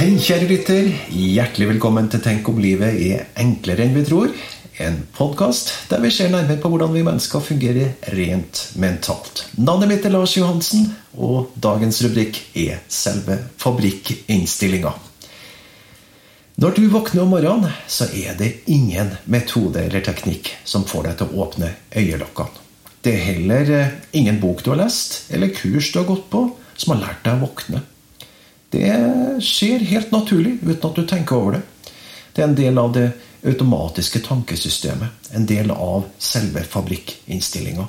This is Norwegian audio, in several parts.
Hei, kjære lytter. Hjertelig velkommen til Tenk om livet er enklere enn vi tror. En podkast der vi ser nærmere på hvordan vi mennesker fungerer rent mentalt. Navnet mitt er Lars Johansen, og dagens rubrikk er selve fabrikkinnstillinga. Når du våkner om morgenen, så er det ingen metode eller teknikk som får deg til å åpne øyelokkene. Det er heller eh, ingen bok du har lest, eller kurs du har gått på, som har lært deg å våkne. Det skjer helt naturlig, uten at du tenker over det. Det er en del av det automatiske tankesystemet. En del av selve fabrikkinnstillinga.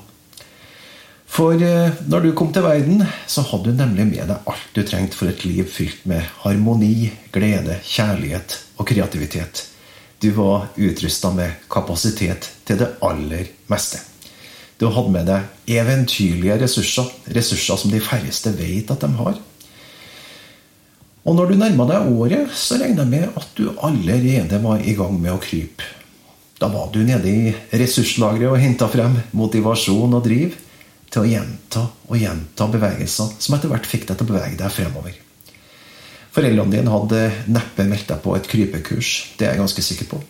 For eh, når du kom til verden, så hadde du nemlig med deg alt du trengte for et liv fylt med harmoni, glede, kjærlighet og kreativitet. Du var utrusta med kapasitet til det aller meste. Du hadde med deg eventyrlige ressurser, ressurser som de færreste vet at de har. Og når du nærma deg året, så regna jeg med at du allerede var i gang med å krype. Da var du nede i ressurslageret og henta frem motivasjon og driv til å gjenta og gjenta bevegelser som etter hvert fikk deg til å bevege deg fremover. Foreldrene dine hadde neppe meldt deg på et krypekurs. Det er jeg ganske sikker på.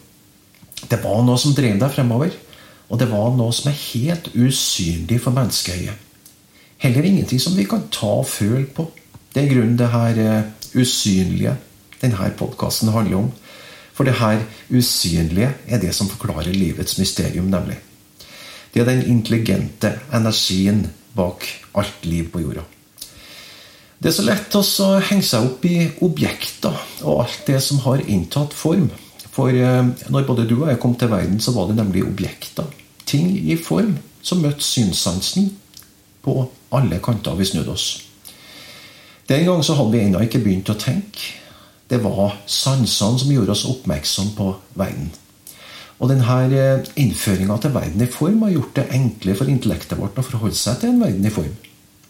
Det var noe som drev deg fremover, og det var noe som er helt usynlig for menneskeøyet. Heller ingenting som vi kan ta og føle på. Det er grunnen det her eh, usynlige denne podkasten handler om. For det her usynlige er det som forklarer livets mysterium, nemlig. Det er den intelligente energien bak alt liv på jorda. Det er så lett å henge seg opp i objekter og alt det som har inntatt form. For eh, når både du og jeg kom til verden, så var det nemlig objekter. Ting i form som møtte synssansen på alle kanter vi snudde oss. Den gang så hadde vi ennå ikke begynt å tenke. Det var sansene som gjorde oss oppmerksom på verden. Og denne eh, innføringa til verden i form har gjort det enklere for intellektet vårt å forholde seg til en verden i form.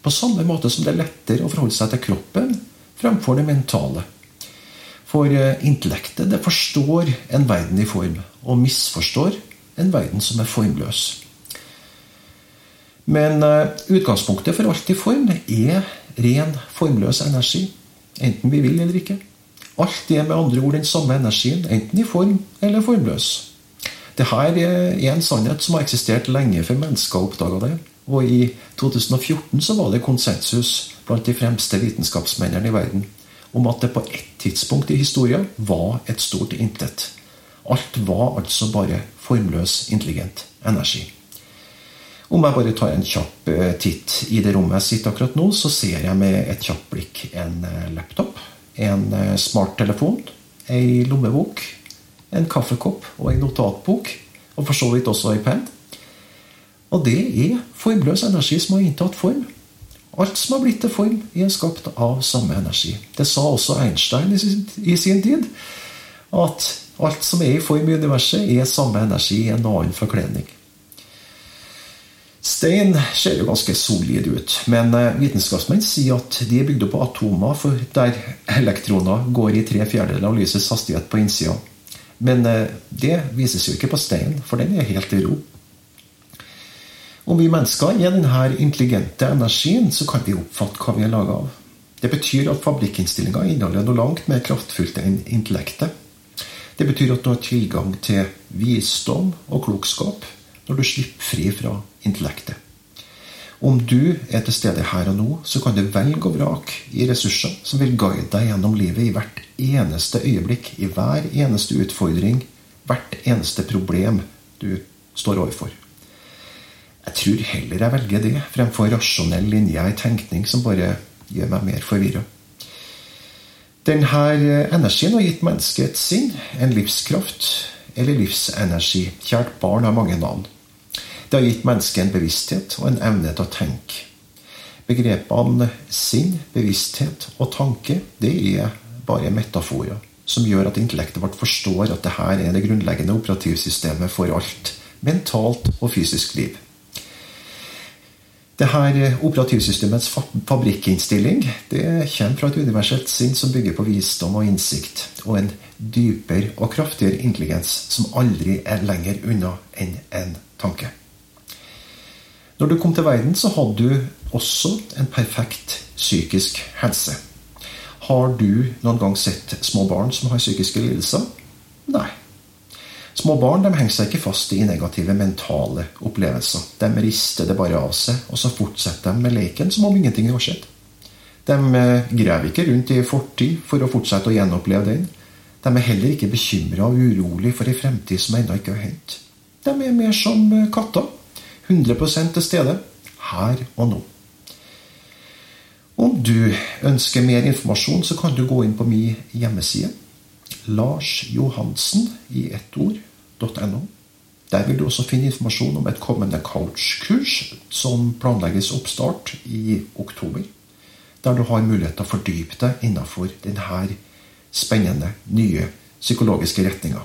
På samme måte som det er lettere å forholde seg til kroppen fremfor det mentale. For eh, intellektet det forstår en verden i form, og misforstår en verden som er formløs. Men uh, utgangspunktet for alt i form er ren, formløs energi. Enten vi vil eller ikke. Alt er med andre ord den samme energien, enten i form eller formløs. Dette er en sannhet som har eksistert lenge før mennesker oppdaga det. Og i 2014 så var det konsensus blant de fremste vitenskapsmennene i verden om at det på ett tidspunkt i historien var et stort intet. Alt var altså bare formløs, intelligent energi. Om jeg bare tar en kjapp eh, titt i det rommet jeg sitter akkurat nå, så ser jeg med et kjapt blikk en eh, laptop, en eh, smarttelefon, ei lommebok, en kaffekopp og en notatbok. Og for så vidt også penn. Og det er formløs energi som har inntatt form. Alt som har blitt til form, er skapt av samme energi. Det sa også Einstein i sin, i sin tid. At alt som er i form i universet, er samme energi i en annen forkledning. Stein ser jo ganske solid ut, men eh, vitenskapsmenn sier at de er bygd opp av atomer der elektroner går i tre fjerdedeler av lysets hastighet på innsida. Men eh, det vises jo ikke på stein, for den er helt i ro. Om vi mennesker er denne intelligente energien, så kan vi oppfatte hva vi er laga av. Det betyr at fabrikkinnstillinga inneholder noe langt mer kraftfullt enn intellektet. Det betyr at du har tilgang til visdom og klokskap når du slipper fri fra intellektet. Om du er til stede her og nå, så kan du velge og vrake i ressurser som vil guide deg gjennom livet i hvert eneste øyeblikk, i hver eneste utfordring, hvert eneste problem du står overfor. Jeg tror heller jeg velger det fremfor rasjonell linje i tenkning som bare gjør meg mer forvirra. Denne energien har gitt mennesket et sinn, en livskraft eller livsenergi. Kjært barn har mange navn. Det har gitt mennesket en bevissthet og en evne til å tenke. Begrepene sinn, bevissthet og tanke det er bare metaforer som gjør at intellektet vårt forstår at dette er det grunnleggende operativsystemet for alt mentalt og fysisk liv. Dette operativsystemets fabrikkinnstilling det kommer fra et universelt sinn som bygger på visdom og innsikt, og en dypere og kraftigere intelligens som aldri er lenger unna enn en tanke. Når du kom til verden, så hadde du også en perfekt psykisk helse. Har du noen gang sett små barn som har psykiske lidelser? Nei. Små barn de henger seg ikke fast i negative mentale opplevelser. De rister det bare av seg, og så fortsetter de med leken som om ingenting har skjedd. De eh, graver ikke rundt i fortid for å fortsette å gjenoppleve den. De er heller ikke bekymra og urolig for ei fremtid som ennå ikke har hendt. De er mer som eh, katter. 100 til stede. Her og nå. Om du ønsker mer informasjon, så kan du gå inn på min hjemmeside. Lars Johansen i ett ord.no. Der vil du også finne informasjon om et kommende coachkurs som planlegges oppstart i oktober. Der du har mulighet til å fordype deg innenfor denne spennende, nye psykologiske retninga.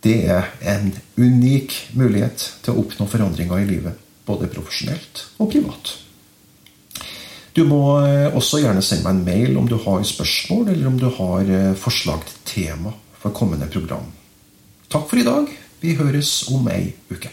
Det er en unik mulighet til å oppnå forandringer i livet, både profesjonelt og privat. Du må eh, også gjerne sende meg en mail om du har spørsmål, eller om du har eh, forslag til tema for kommende program. Takk for i dag. Vi høres om ei uke.